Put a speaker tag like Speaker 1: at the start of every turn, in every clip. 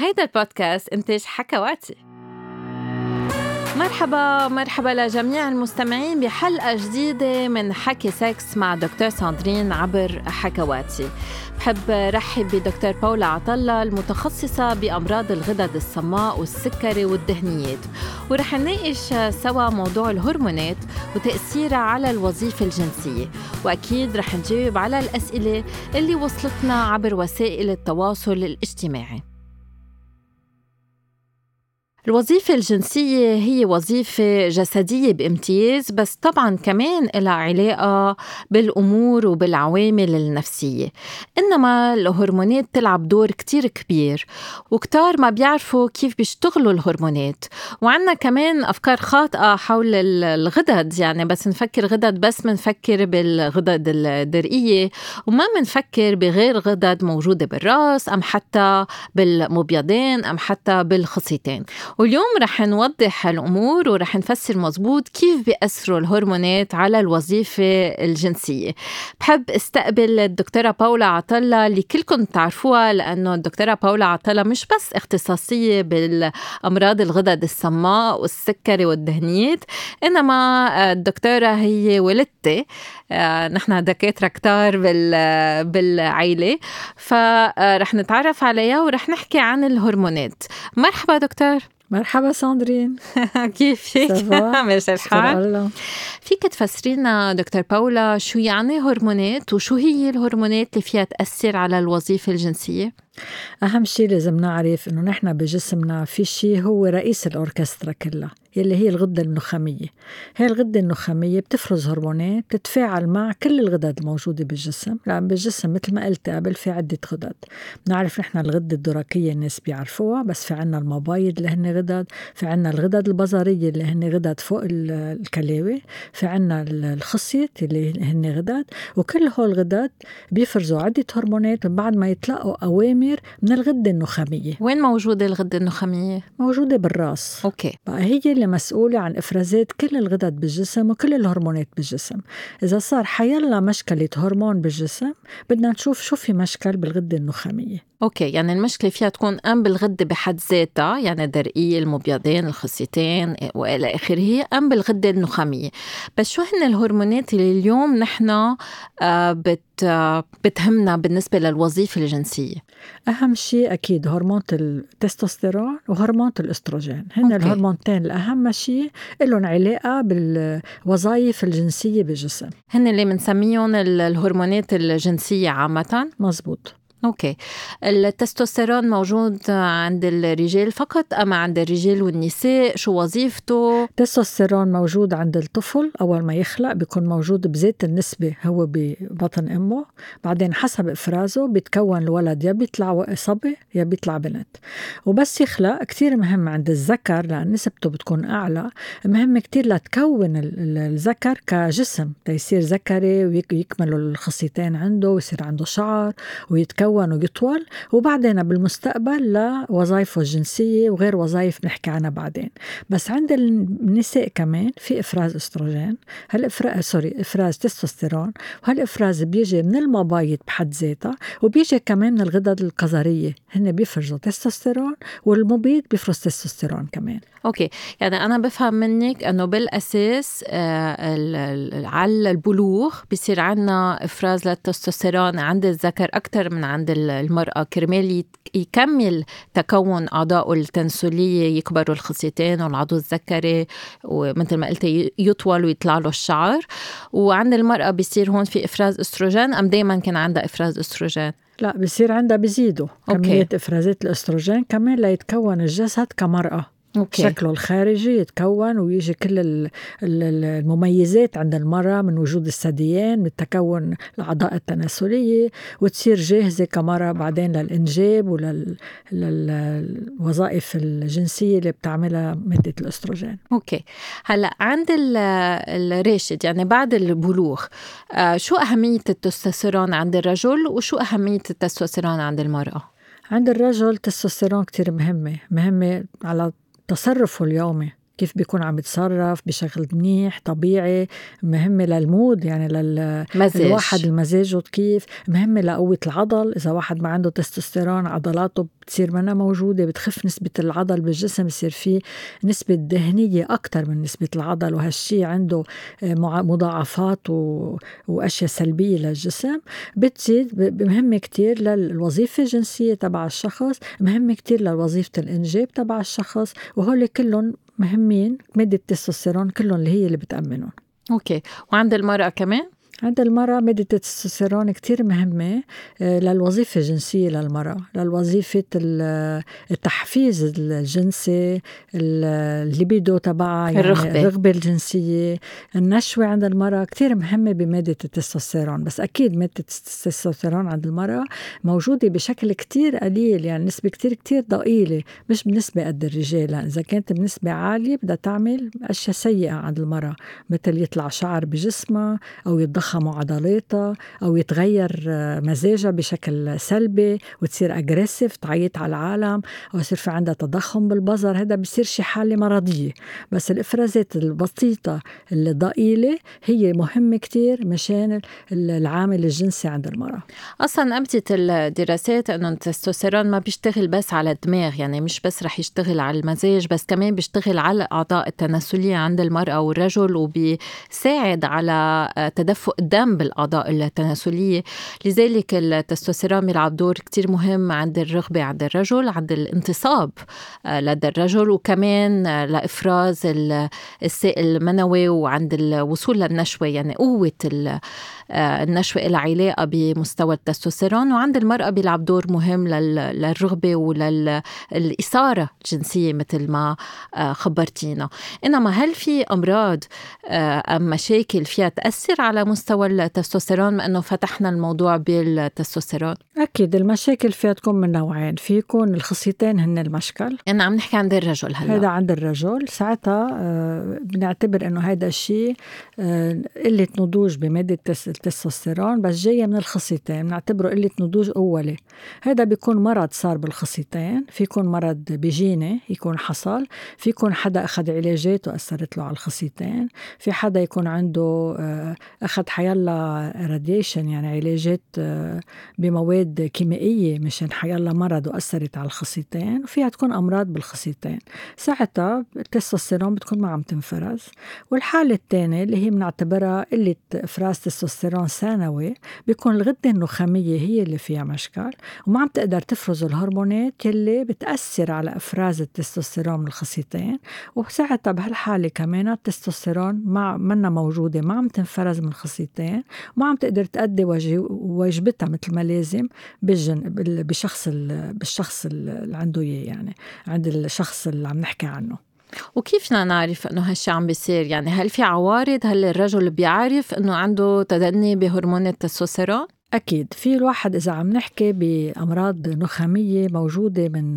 Speaker 1: هيدا البودكاست إنتاج حكواتي. مرحبا مرحبا لجميع المستمعين بحلقة جديدة من حكي سكس مع دكتور ساندرين عبر حكواتي. بحب رحب بدكتور باولا عطالله المتخصصة بأمراض الغدد الصماء والسكري والدهنيات. ورح نناقش سوا موضوع الهرمونات وتأثيرها على الوظيفة الجنسية. وأكيد رح نجاوب على الأسئلة اللي وصلتنا عبر وسائل التواصل الاجتماعي. الوظيفة الجنسية هي وظيفة جسدية بامتياز بس طبعا كمان لها علاقة بالأمور وبالعوامل النفسية. إنما الهرمونات تلعب دور كتير كبير وكتار ما بيعرفوا كيف بيشتغلوا الهرمونات. وعنا كمان أفكار خاطئة حول الغدد يعني بس نفكر غدد بس منفكر بالغدد الدرقية وما منفكر بغير غدد موجودة بالرأس أم حتى بالمبيضين أم حتى بالخصيتين. واليوم رح نوضح الأمور ورح نفسر مزبوط كيف بيأثروا الهرمونات على الوظيفة الجنسية. بحب استقبل الدكتورة باولا عطلة اللي كلكم تعرفوها لأنه الدكتورة باولا عطلة مش بس اختصاصية بالأمراض الغدد الصماء والسكري والدهنيات إنما الدكتورة هي والدتي. آه، نحن دكاترة كتار بالعيلة. فرح نتعرف عليها ورح نحكي عن الهرمونات. مرحبا دكتور.
Speaker 2: مرحبا ساندرين
Speaker 1: كيفك؟ ماشي الحال فيك تفسرينا دكتور باولا شو يعني هرمونات وشو هي الهرمونات اللي فيها تأثر على الوظيفة الجنسية؟
Speaker 2: أهم شيء لازم نعرف إنه نحن بجسمنا في شيء هو رئيس الأوركسترا كلها يلي هي الغدة النخامية. هي الغدة النخامية بتفرز هرمونات بتتفاعل مع كل الغدد الموجودة بالجسم لأن بالجسم مثل ما قلت قبل في عدة غدد. بنعرف نحن الغدة الدرقية الناس بيعرفوها بس في عنا المبايض اللي هن غدد في عنا الغدد البصرية اللي هن غدد فوق الكلاوي في عنا الخصيت اللي هن غدد وكل هول الغدد بيفرزوا عدة هرمونات بعد ما يتلقوا أوامر من الغدة النخامية.
Speaker 1: وين موجودة الغدة النخامية؟
Speaker 2: موجودة بالراس.
Speaker 1: أوكي.
Speaker 2: بقى هي اللي مسؤولة عن إفرازات كل الغدد بالجسم وكل الهرمونات بالجسم. إذا صار حيلا مشكلة هرمون بالجسم بدنا نشوف شو في مشكل بالغدة النخامية.
Speaker 1: أوكي يعني المشكلة فيها تكون أم بالغدة بحد ذاتها يعني الدرقية المبيضين الخصيتين وإلى آخره أم بالغدة النخامية. بس شو هن الهرمونات اللي اليوم نحن آه، بت بتهمنا بالنسبة للوظيفة الجنسية؟
Speaker 2: أهم شيء أكيد هرمون التستوستيرون وهرمون الأستروجين هن أوكي. الهرمونتين الأهم شيء لهم علاقة بالوظائف الجنسية بالجسم
Speaker 1: هن اللي بنسميهم الهرمونات الجنسية عامة؟
Speaker 2: مزبوط
Speaker 1: أوكي. التستوستيرون موجود عند الرجال فقط أم عند الرجال والنساء؟ شو وظيفته؟
Speaker 2: التستوستيرون موجود عند الطفل أول ما يخلق بيكون موجود بذات النسبة هو ببطن أمه. بعدين حسب إفرازه بيتكون الولد يا بيطلع صبي يا بيطلع بنت. وبس يخلق كتير مهم عند الذكر لأن نسبته بتكون أعلى. مهم كتير لتكون الذكر كجسم. ليصير ذكري ويكملوا الخصيتين عنده ويصير عنده شعر ويتكون يتكون ويطول وبعدين بالمستقبل لوظائفه الجنسية وغير وظائف نحكي عنها بعدين. بس عند النساء كمان في إفراز أستروجين هالإفراز sorry إفراز تستوستيرون وهالإفراز بيجي من المبايض بحد ذاتها وبيجي كمان من الغدد الكظرية هن بيفرزوا تستوستيرون والمبيض بيفرز تستوستيرون كمان.
Speaker 1: أوكي يعني أنا بفهم منك إنه بالأساس آه على البلوغ بصير عندنا إفراز للتستوستيرون عند الذكر أكثر من عند المرأة. كرمال يكمل تكون اعضائه التناسليه يكبروا الخصيتين والعضو الذكري ومثل ما قلت يطول ويطلع له الشعر. وعند المرأة بصير هون في إفراز أستروجين أم دائما كان عندها إفراز أستروجين؟
Speaker 2: لا بصير عندها بزيدوا كمية إفرازات الأستروجين كمان ليتكون الجسد كمرأة. أوكي. شكله الخارجي يتكون ويجي كل المميزات عند المرأة من وجود الثديين من تكون الأعضاء التناسلية وتصير جاهزة كمرأة بعدين للإنجاب وللوظائف الجنسية اللي بتعملها مادة الأستروجين
Speaker 1: أوكي هلأ عند الراشد يعني بعد البلوغ آه، شو أهمية التستوستيرون عند الرجل وشو أهمية التستوستيرون عند المرأة؟
Speaker 2: عند الرجل التستوستيرون كتير مهمة مهمة على تصرفه اليومي. كيف بيكون عم يتصرف بشكل منيح طبيعي مهمة لل mood يعني للواحد المزاج كيف مهمة لقوة العضل. إذا واحد ما عنده تستوستيرون عضلاته بتصير منها موجودة بتخف نسبة العضل بالجسم بصير في نسبة دهنية أكثر من نسبة العضل وهالشي عنده آه، مضاعفات وأشياء سلبية للجسم. بتزيد مهمة كتير للوظيفة الجنسية تبع الشخص مهمة كتير لوظيفة الإنجاب تبع الشخص وهول كلهم مهمين مادة التستوستيرون كلهم اللي هي اللي بتأمنهم
Speaker 1: أوكي وعند المرأة كمان؟
Speaker 2: عند المرأة مادة التستوستيرون كتير مهمة آه، للوظيفة الجنسية للمرأة للوظيفة التحفيز الجنسي الليبيدو تبعها
Speaker 1: يعني الرغبة.
Speaker 2: الرغبة الجنسية النشوة عند المرأة كتير مهمة بمادة التستوستيرون بس أكيد مادة التستوستيرون عند المرأة موجودة بشكل كتير قليل يعني نسبة كتير كتير ضئيلة مش بنسبة قد الرجال إذا كانت بنسبة عالية بدها تعمل أشياء سيئة عند المرأة مثل يطلع شعر بجسمها أو يتضخم تتضخم عضلاتها أو يتغير آه، مزاجها بشكل سلبي وتصير أجريسيف تعيط على العالم أو يصير في عندها تضخم بالبظر هذا بصير شي حالة مرضية. بس الإفرازات البسيطة الضئيلة هي مهمة كتير مشان العامل الجنسي عند المرأة.
Speaker 1: أصلا أبدت الدراسات أنه التستوستيرون ما بيشتغل بس على الدماغ يعني مش بس رح يشتغل على المزاج بس كمان بيشتغل على الأعضاء التناسلية عند المرأة والرجل وبيساعد على آه، تدفق الدم بالأعضاء التناسلية. لذلك التستوستيرون بيلعب دور كتير مهم عند الرغبة عند الرجل عند الانتصاب آه، لدى الرجل وكمان آه، لإفراز السائل المنوي وعند الوصول للنشوة يعني قوة النشوة لها علاقة بمستوى التستوستيرون وعند المرأة بيلعب دور مهم للرغبة وللإثارة الجنسية مثل ما خبرتينا. إنما هل في أمراض أم مشاكل فيها تأثر على مستوى التستوستيرون ما إنه فتحنا الموضوع بالتستوستيرون؟
Speaker 2: أكيد المشاكل فيها تكون من نوعين. في يكون الخصيتين هن المشكل.
Speaker 1: يعني عم نحكي عند الرجل هلأ.
Speaker 2: هذا عند الرجل. ساعتها آه بنعتبر إنه هذا الشيء آه قلة نضوج بمادة التستوستيرون بس جاية من الخصيتين بنعتبره قلة نضوج اولي هذا بيكون مرض صار بالخصيتين في يكون مرض بيجيني يكون حصل في يكون حدا أخذ علاجات وأثرت له على الخصيتين في حدا يكون عنده آه أخذ حيلا radiation يعني علاجات آه، بمواد كيميائية مشان حيلا مرض وأثرت على الخصيتين وفيها تكون أمراض بالخصيتين. ساعتها التستوستيرون بتكون ما عم تنفرز. والحالة الثانية اللي هي بنعتبرها قلة إفراز تستوستيرون ثانوي بيكون الغدة النخامية هي اللي فيها مشكل وما عم تقدر تفرز الهرمونات يلي بتأثر على إفراز التستوستيرون من الخصيتين وساعتها بهالحالة كمان التستوستيرون ما منا موجودة ما عم تنفرز من الخصيتين وما عم تقدر تأدي واجبتها مثل ما لازم بالجن بشخص بالشخص اللي عنده إياه يعني عند الشخص اللي عم نحكي عنه.
Speaker 1: وكيف نعرف إنه هالشي عم بيصير؟ يعني هل في عوارض؟ هل الرجل بيعرف إنه عنده تدني بهرمون التستوستيرون؟
Speaker 2: أكيد. في الواحد إذا عم نحكي بأمراض نخامية موجودة من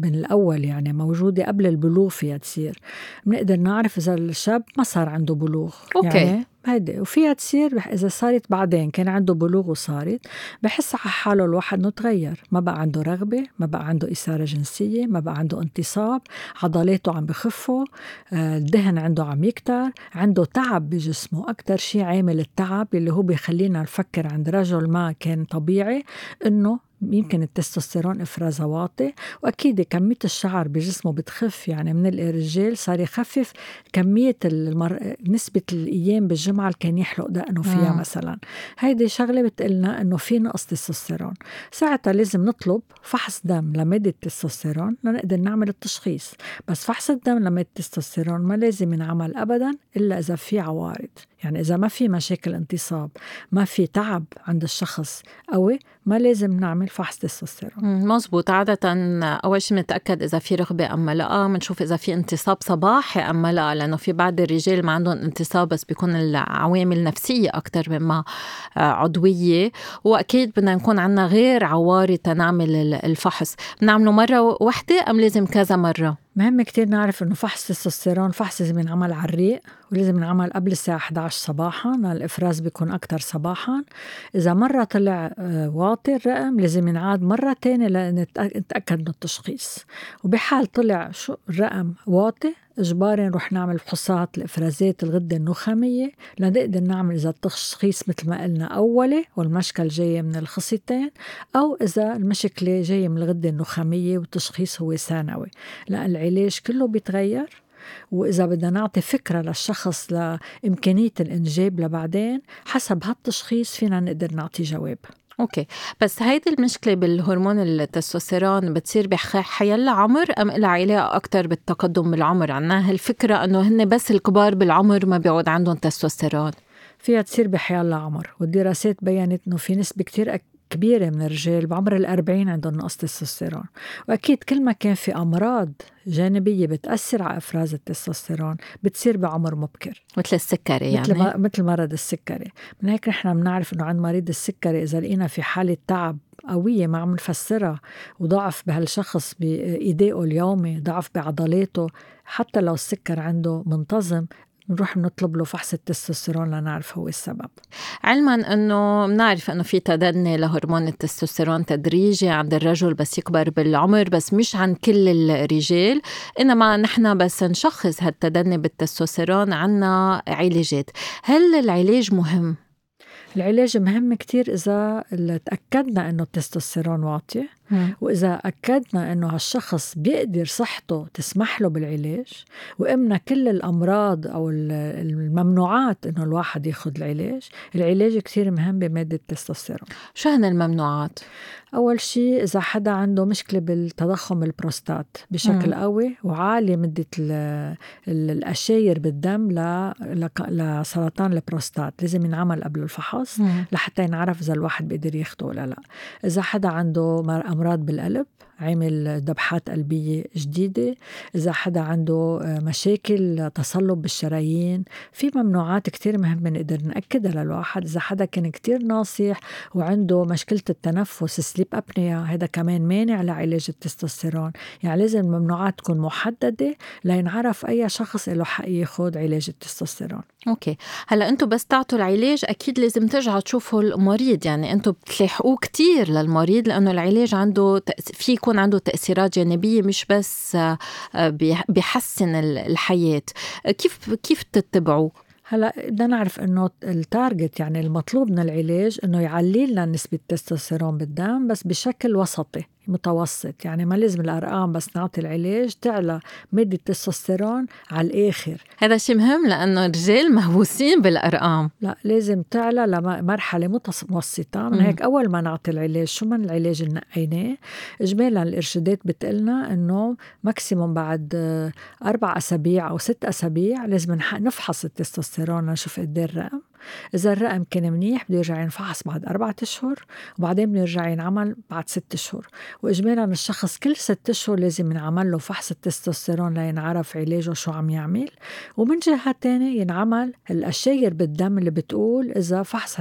Speaker 2: من الأول يعني موجودة قبل البلوغ فيها تصير. بنقدر نعرف إذا الشاب ما صار عنده بلوغ
Speaker 1: أوكي.
Speaker 2: يعني هيدي وفيها تصير إذا صارت بعدين كان عنده بلوغ وصارت بحس على حاله الواحد إنه تغير. ما بقى عنده رغبة ما بقى عنده إثارة جنسية ما بقى عنده انتصاب عضلاته عم بخفوا آه، الدهن عنده عم يكتر عنده تعب بجسمه. أكثر شيء عامل التعب اللي هو بيخلينا نفكر عند رجل ما كان طبيعي إنه يمكن التستوستيرون افرازها واطي وأكيد كمية الشعر بجسمه بتخف يعني من الرجال صار يخفف كمية المر... نسبة الأيام بالجمعة اللي كان يحلق دقنه فيها مم. مثلا. هيدي شغلة بتقلنا إنه في نقص تستوستيرون. ساعتها لازم نطلب فحص دم لمادة التستوستيرون لنقدر نعمل التشخيص. بس فحص الدم لمادة التستوستيرون ما لازم ينعمل ابدا إلا إذا في عوارض. يعني إذا ما في مشاكل انتصاب ما في تعب عند الشخص قوي ما لازم نعمل فحص تستوستيرون.
Speaker 1: مزبوط عادة أول شيء بنتأكد إذا في رغبة أم لا بنشوف إذا في انتصاب صباحي أم لا لأنه في بعض الرجال ما عندهم انتصاب بس بيكون العوامل نفسية أكثر مما آه، عضوية. وأكيد بدنا نكون عندنا غير عوارض تنعمل الفحص. بنعمله مرة واحدة أم لازم كذا مرة؟
Speaker 2: مهم كتير نعرف إنه فحص التستوستيرون فحص لازم ينعمل على الريق ولازم ينعمل قبل الساعة 11 صباحا الإفراز بيكون أكتر صباحا. إذا مرة طلع آه، واطي الرقم لازم ينعاد مرة تانية لنتأكد من التشخيص. وبحال طلع شو الرقم واطي إجباري نروح نعمل فحوصات لإفرازات الغدة النخامية لنقدر نعمل إذا التشخيص مثل ما قلنا أولي والمشكل جاية من الخصيتين أو إذا المشكلة جاية من الغدة النخامية والتشخيص هو ثانوي. لأن العلاج كله بيتغير وإذا بدنا نعطي فكرة للشخص لإمكانية الإنجاب لبعدين حسب هالتشخيص فينا نقدر نعطي جواب.
Speaker 1: أوكي. بس هيدي المشكلة بالهرمون التستوستيرون بتصير بحيلا عمر أم لها علاقه أكثر بالتقدم بالعمر؟ عنا هالفكرة إنه هن بس الكبار بالعمر ما بيعود عندهم تستوستيرون.
Speaker 2: فيها تصير بحيلا عمر والدراسات بينت إنه في نسبة كتير كبيرة من الرجال بعمر الأربعين عندهم نقص تستوستيرون. وأكيد كل ما كان في أمراض جانبية بتأثر على إفراز التستوستيرون بتصير بعمر مبكر.
Speaker 1: مثل السكري يعني.
Speaker 2: مثل, مثل مرض السكري. من هيك نحن بنعرف إنه عند مريض السكري إذا لقينا في حالة تعب قوية ما عم نفسرها وضعف بهالشخص بأدائه اليومي ضعف بعضلاته حتى لو السكر عنده منتظم نروح نطلب له فحص التستوستيرون لنعرف هو السبب.
Speaker 1: علما إنه بنعرف إنه في تدني لهرمون التستوستيرون تدريجي عند الرجل بس يكبر بالعمر بس مش عند كل الرجال إنما نحن بس نشخص هالتدني بالتستوستيرون عنا علاجات. هل العلاج مهم؟
Speaker 2: العلاج مهم كتير إذا تأكدنا إنه التستوستيرون واطي. وإذا أكدنا إنه هالشخص بيقدر صحته تسمح له بالعلاج وإمنا كل الأمراض أو الممنوعات إنه الواحد ياخذ العلاج العلاج كتير مهم بمادة التستوستيرون
Speaker 1: شو هن الممنوعات؟
Speaker 2: أول شيء إذا حدا عنده مشكلة بالتضخم البروستات بشكل مم. قوي وعالية مدة الأشاير بالدم لسرطان البروستات لازم ينعمل قبل الفحص مم. لحتى ينعرف إذا الواحد بيقدر ياخده ولا لا إذا حدا عنده أمراض بالقلب. عمل ذبحات قلبية جديدة. إذا حدا عنده آه، مشاكل تصلب بالشرايين في ممنوعات كتير مهمة نقدر نأكدها للواحد. إذا حدا كان كتير ناصح وعنده مشكلة التنفس سليب أبنيا هذا كمان مانع لعلاج التستوستيرون. يعني لازم الممنوعات تكون محددة لينعرف أي شخص له حق ياخد علاج التستوستيرون.
Speaker 1: أوكي. هلا أنتم بس تعطوا العلاج أكيد لازم ترجعوا تشوفوا المريض. يعني أنتم بتلاحقوه كتير للمريض لأنه العلاج عنده في يكون عنده تأثيرات جانبية مش بس آه، بيحسن الحياة. كيف كيف تتبعوا
Speaker 2: هلا بدنا نعرف إنه التارجت يعني المطلوب من العلاج إنه يعلي لنا نسبة التستوستيرون بالدم بس بشكل وسطي. متوسط يعني ما لازم الأرقام بس نعطي العلاج تعلى مادة التستوستيرون على الآخر.
Speaker 1: هذا شيء مهم لأنه الرجال مهووسين بالأرقام.
Speaker 2: لا لازم تعلى لمرحلة متوسطة. من هيك أول ما نعطي العلاج شو من العلاج اللي نقيناه؟ اجمالا الإرشادات بتقلنا إنه ماكسيموم بعد أربع أسابيع أو ست أسابيع لازم نفحص التستوستيرون نشوف قد إيه الرقم. إذا الرقم كان منيح بده يرجع ينفحص بعد أربعة أشهر وبعدين بده ينعمل بعد ست أشهر. وإجمالا الشخص كل ست أشهر لازم ينعمل له فحص التستوستيرون لينعرف علاجه شو عم يعمل. ومن جهة تانية ينعمل الأشاير بالدم اللي بتقول إذا فحص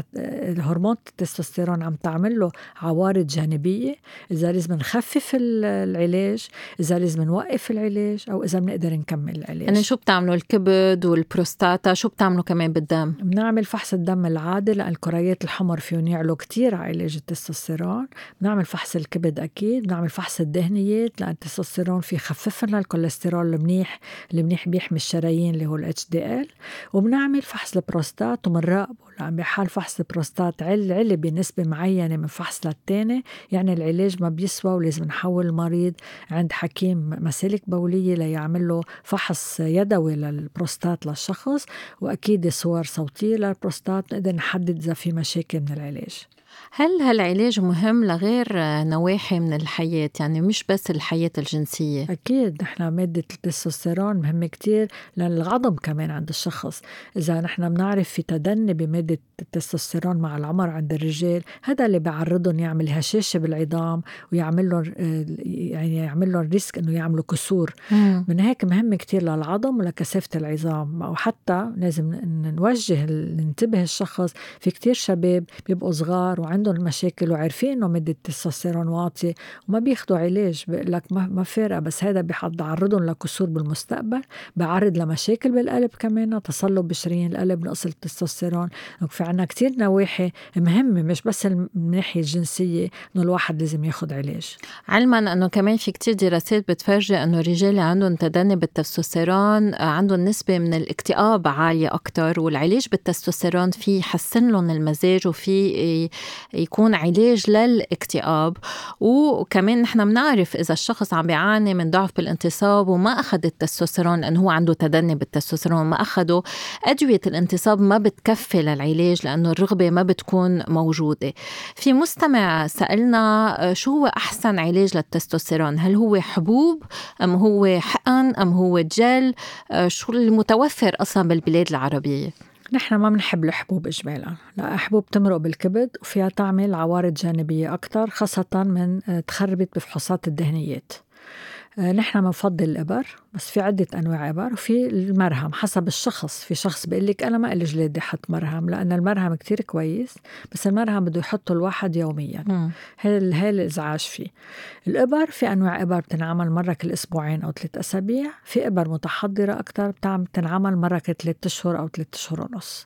Speaker 2: هرمون التستوستيرون عم تعمل له عوارض جانبية إذا لازم نخفف العلاج إذا لازم نوقف العلاج أو إذا بنقدر نكمل العلاج.
Speaker 1: يعني شو بتعملوا؟ الكبد والبروستاتا شو بتعملوا كمان بالدم؟
Speaker 2: بنعمل فحص الدم العادي لأن الكريات الحمر فيهم يعلو كتير على علاج التستوستيرون. بنعمل فحص الكبد أكيد بنعمل فحص الدهنيات لأن التستوستيرون في يخفف لنا الكوليسترول المنيح اللي منيح بيحمي الشرايين اللي هو ال HDL وبنعمل فحص البروستات وبنراقبه بحال فحص البروستات عل علي بنسبة معينة من فحص للتاني. يعني العلاج ما بيسوى ولازم نحول المريض عند حكيم مسالك بولية ليعمل له فحص يدوي للبروستات للشخص وأكيد صور صوتية للبروستات نقدر نحدد إذا في مشاكل من العلاج.
Speaker 1: هل هالعلاج مهم لغير نواحي من الحياة؟ يعني مش بس الحياة الجنسية.
Speaker 2: أكيد نحن مادة التستوستيرون مهمة كتير للعظم كمان عند الشخص. إذا نحن بنعرف في تدني بمادة التستوستيرون مع العمر عند الرجال هذا اللي بيعرضهم يعمل هشاشة بالعظام ويعمل لهم يعني يعمل لهم ريسك إنه يعملوا كسور. مم. من هيك مهم كتير للعظم ولكثافة العظام. وحتى لازم نوجه ننتبه الشخص في كتير شباب بيبقوا صغار وعندهم مشاكل وعارفين إنه مدة التستوستيرون واطية وما بياخدوا علاج بيقول لك ما, فارقة بس هذا بيعرضهم لكسور بالمستقبل بيعرض لمشاكل بالقلب كمان تصلب بشرايين القلب نقص التستوستيرون. في عنا كتير نواحي مهمة مش بس من الناحية الجنسية إنه الواحد لازم ياخد علاج.
Speaker 1: علما إنه كمان في كتير دراسات بتفرجي إنه الرجال اللي عندهم تدني بالتستوستيرون عندهم نسبة من الاكتئاب عالية أكتر والعلاج بالتستوستيرون في يحسن لهم المزاج وفي يكون علاج للاكتئاب. وكمان نحن بنعرف إذا الشخص عم بيعاني من ضعف بالانتصاب وما أخذ التستوستيرون لأنه هو عنده تدني بالتستوستيرون ما أخده أدوية الانتصاب ما بتكفي للعلاج لأنه الرغبة ما بتكون موجودة. في مستمع سألنا شو هو أحسن علاج للتستوستيرون؟ هل هو حبوب أم هو حقن أم هو جل؟ شو المتوفر أصلا بالبلاد العربية؟
Speaker 2: نحن ما بنحب الحبوب إجمالا لا حبوب تمرق بالكبد وفيها تعمل عوارض جانبية أكثر خاصة من تخربت بفحوصات الدهنيات. آه، نحن بنفضل الإبر بس في عدة أنواع إبر. وفي المرهم حسب الشخص. في شخص بيقول لك أنا ما إلي جلادي أحط مرهم لأن المرهم كتير كويس بس المرهم بده يحطه الواحد يوميا. هي هي الإزعاج فيه. الإبر في أنواع إبر بتنعمل مرة كل أسبوعين أو ثلاث أسابيع. في إبر متحضرة أكثر بتنعمل مرة كل ثلاث أشهر أو ثلاث أشهر ونص.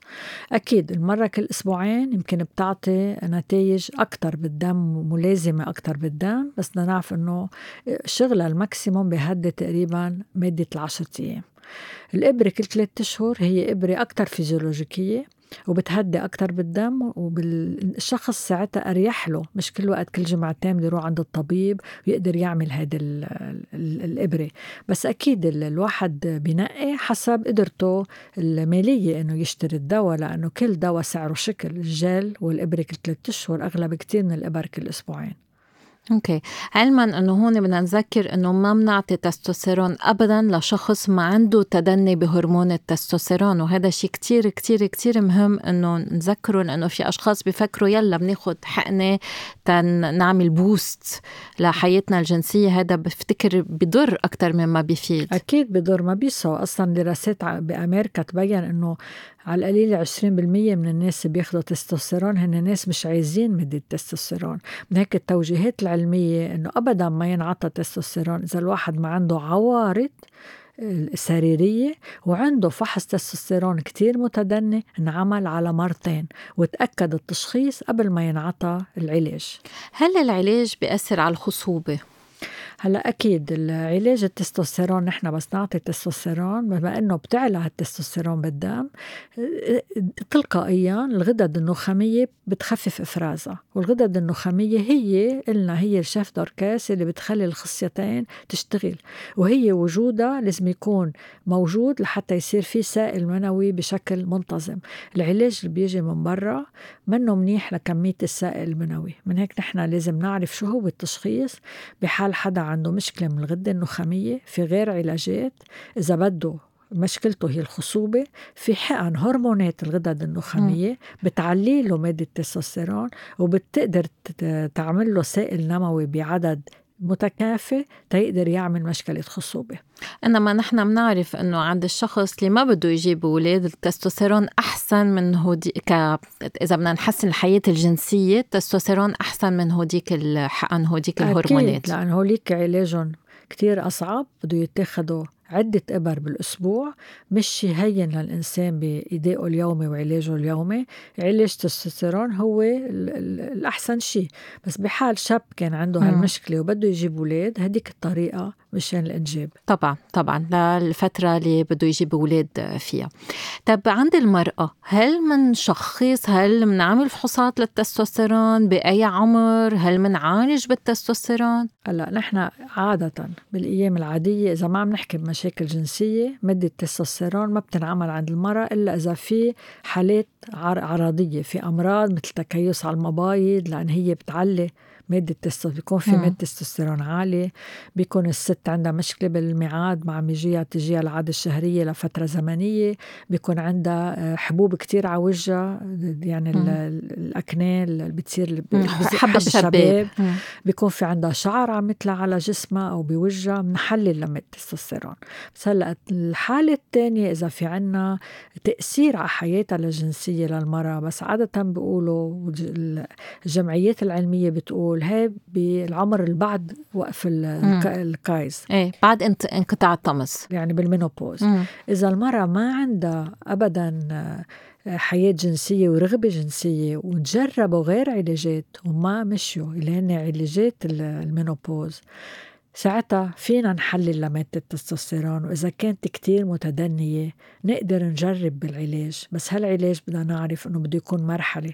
Speaker 2: أكيد المرة كل أسبوعين يمكن بتعطي نتائج أكثر بالدم ملازمة أكثر بالدم. بس بدنا نعرف إنه شغلها ال maximum بيهدي تقريبا مدة العشرة أيام. الإبرة كل ثلاثة أشهر هي إبرة أكثر فيزيولوجيكية وبتهدي أكتر بالدم وبالشخص ساعتها أريح له. مش كل وقت كل جمعتين بده يروح عند الطبيب ويقدر يعمل هيدي الإبرة. بس أكيد الواحد بنقي حسب قدرته المالية إنه يشتري الدواء لأنه كل دواء سعره شكل الجل والإبرة كل ثلاثة أشهر أغلى بكتير من الإبر كل أسبوعين.
Speaker 1: أوكي. علما إنه هون بدنا نذكر إنه ما بنعطي تستوستيرون ابدا لشخص ما عنده تدني بهرمون التستوستيرون وهذا شيء كتير كتير كتير مهم إنه نذكره لأنه في أشخاص بفكروا يلا بناخد حقنة نعمل بوست لحياتنا الجنسية هذا بفتكر بضر أكثر مما بيفيد.
Speaker 2: أكيد بضر ما بيسوى أصلا دراسات بأمريكا تبين إنه على القليل 20% من الناس اللي بياخذوا تستوستيرون. هن ناس مش عايزين مدة تستوستيرون من هيك التوجيهات العلمية إنه ابدا ما ينعطى تستوستيرون إذا الواحد ما عنده عوارض السريرية وعنده فحص تستوستيرون كتير متدني انعمل على مرتين وتأكد التشخيص قبل ما ينعطى العلاج.
Speaker 1: هل العلاج بيأثر على الخصوبة؟
Speaker 2: هلا أكيد العلاج التستوستيرون نحن بس نعطي التستوستيرون بما إنه بتعلى التستوستيرون بالدم تلقائيا الغدد النخامية بتخفف إفرازها والغدد النخامية هي قلنا هي الشيف دوركاس اللي بتخلي الخصيتين تشتغل وهي وجودها لازم يكون موجود لحتى يصير في سائل منوي بشكل منتظم. العلاج اللي بيجي من برا منه منيح لكمية السائل المنوي. من هيك نحن لازم نعرف شو هو التشخيص بحال حدا عنده مشكلة من الغدة النخامية في غير علاجات. إذا بده مشكلته هي الخصوبة في حقن هرمونات الغدد النخامية بتعلي له مادة التستوستيرون وبتقدر تعمل له سائل نموي بعدد متكافئ تيقدر يعمل مشكلة خصوبة
Speaker 1: إنما نحن بنعرف إنه عند الشخص اللي ما بده يجيب أولاد التستوستيرون أحسن من هودي ك إذا بدنا نحسن الحياة الجنسية التستوستيرون أحسن من هوديك الحقن هوديك الهرمونات.
Speaker 2: أكيد لأن هوليك علاجهم كتير أصعب بده يتاخدوا عدة إبر بالأسبوع مش هين للإنسان بإيدائه اليومي وعلاجه اليومي. علاج تستوستيرون هو الأحسن شيء. بس بحال شاب كان عنده هالمشكلة وبده يجيب أولاد هديك الطريقة مشان الإنجاب.
Speaker 1: طبعا طبعا. للفترة اللي بده يجيب أولاد فيها. طب عند المرأة هل منشخص هل منعمل فحوصات للتستوستيرون بأي عمر؟ هل منعالج بالتستوستيرون؟
Speaker 2: هلا نحن عادة بالأيام العادية إذا ما عم نحكي بمشاكل جنسية مادة التستوستيرون ما بتنعمل عند المرأة إلا إذا في حالات عرضية في أمراض مثل تكيس على المبايض لأن هي بتعلي مادة بيكون في مادة تستوستيرون عالي. بيكون الست عندها مشكلة بالميعاد مع ميجيها تجيها العادة الشهرية لفترة زمنية. بيكون عندها آه، حبوب كتير على وجهها يعني الأكنة اللي بتصير
Speaker 1: حب الشباب
Speaker 2: بيكون في عندها شعر عم يطلع على جسمها أو بوجهها بنحلل لما التستوستيرون بس هلأ الحالة الثانية إذا في عنا تأثير على حياتها الجنسية للمرأة بس عادة بيقولوا الجمعيات العلمية بتقول هي بالعمر اللي بعد وقف الكايز.
Speaker 1: إيه بعد انقطاع الطمث.
Speaker 2: يعني بال menopause. مم. إذا المرأة ما عندها أبدا حياة جنسية ورغبة جنسية وجربوا غير علاجات وما مشيوا اللي هن علاجات ال menopause ساعتها فينا نحلل لمادة التستوستيرون. وإذا كانت كتير متدنية نقدر نجرب بالعلاج. بس هالعلاج بدنا نعرف إنه بده يكون مرحلة.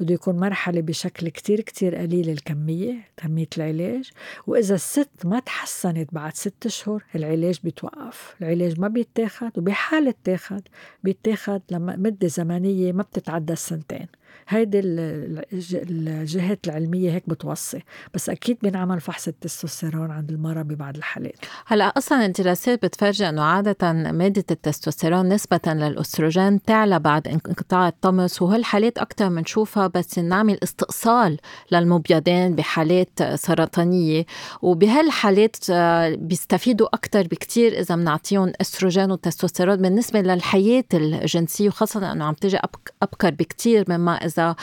Speaker 2: بده يكون مرحلة بشكل كتير كتير قليل الكمية كمية العلاج. وإذا الست ما تحسنت بعد ست أشهر العلاج بيتوقف. العلاج ما بيتاخد وبحال اتاخد بيتاخد لما مدة زمنية ما بتتعدى السنتين. هيدي الجهات العلمية هيك بتوصي بس أكيد بينعمل فحص التستوستيرون عند المراه ببعض الحالات.
Speaker 1: هلا أصلا الدراسات بتفرجي إنه عادة مادة التستوستيرون نسبة للأستروجين تعلى بعد انقطاع الطمس وهالحالات أكثر بنشوفها بس نعمل استئصال للمبيضين بحالات سرطانية وبهالحالات آه، بيستفيدوا أكثر بكثير إذا بنعطيهم أستروجين وتستوستيرون بالنسبة للحياة الجنسية وخاصة إنه عم تجي أبكر بكثير مما إذا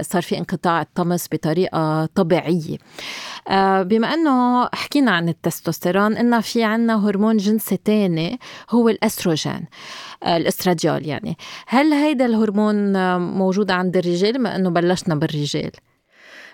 Speaker 1: صار في انقطاع الطمس بطريقة طبيعية. آه، بما أنه حكينا عن التستوستيرون إن في عنا هرمون جنسي تاني هو الأستروجين آه، الأستراديول يعني. هل هيدا الهرمون موجود عند الرجال؟ بما أنه بلشنا بالرجال.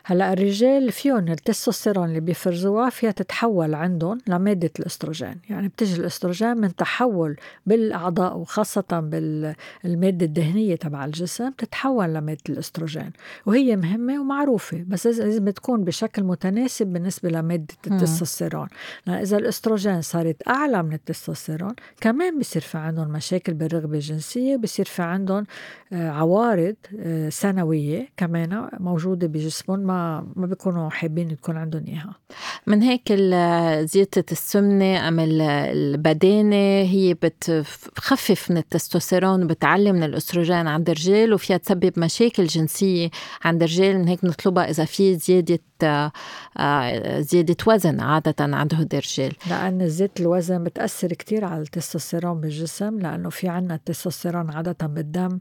Speaker 2: هلا الرجال فيهم التستوستيرون اللي بيفرزوها فيها تتحول عندهم لمادة الأستروجين. يعني بتجي الأستروجين من تحول بالأعضاء وخاصة بالمادة الدهنية تبع الجسم تتحول لمادة الأستروجين وهي مهمة ومعروفة. بس لازم تكون بشكل متناسب بالنسبة لمادة التستوستيرون. لأن إذا الأستروجين صارت أعلى من التستوستيرون كمان بصير في عندهم مشاكل بالرغبة الجنسية بصير في عندهم آه، عوارض آه، سنوية كمان موجودة بجسمهم ما ما بيكونوا حابين يكون عندهم إياها.
Speaker 1: من هيك زيادة السمنة أم البدانة هي بتخفف من التستوستيرون وبتعلي من الأستروجين عند الرجال وفيها تسبب مشاكل جنسية عند الرجال. من هيك بنطلبها إذا في زيادة آه، زيادة وزن عادة عند الرجال.
Speaker 2: لأن زيادة الوزن بتأثر كتير على التستوستيرون بالجسم لأنه في عنا التستوستيرون عادة بالدم.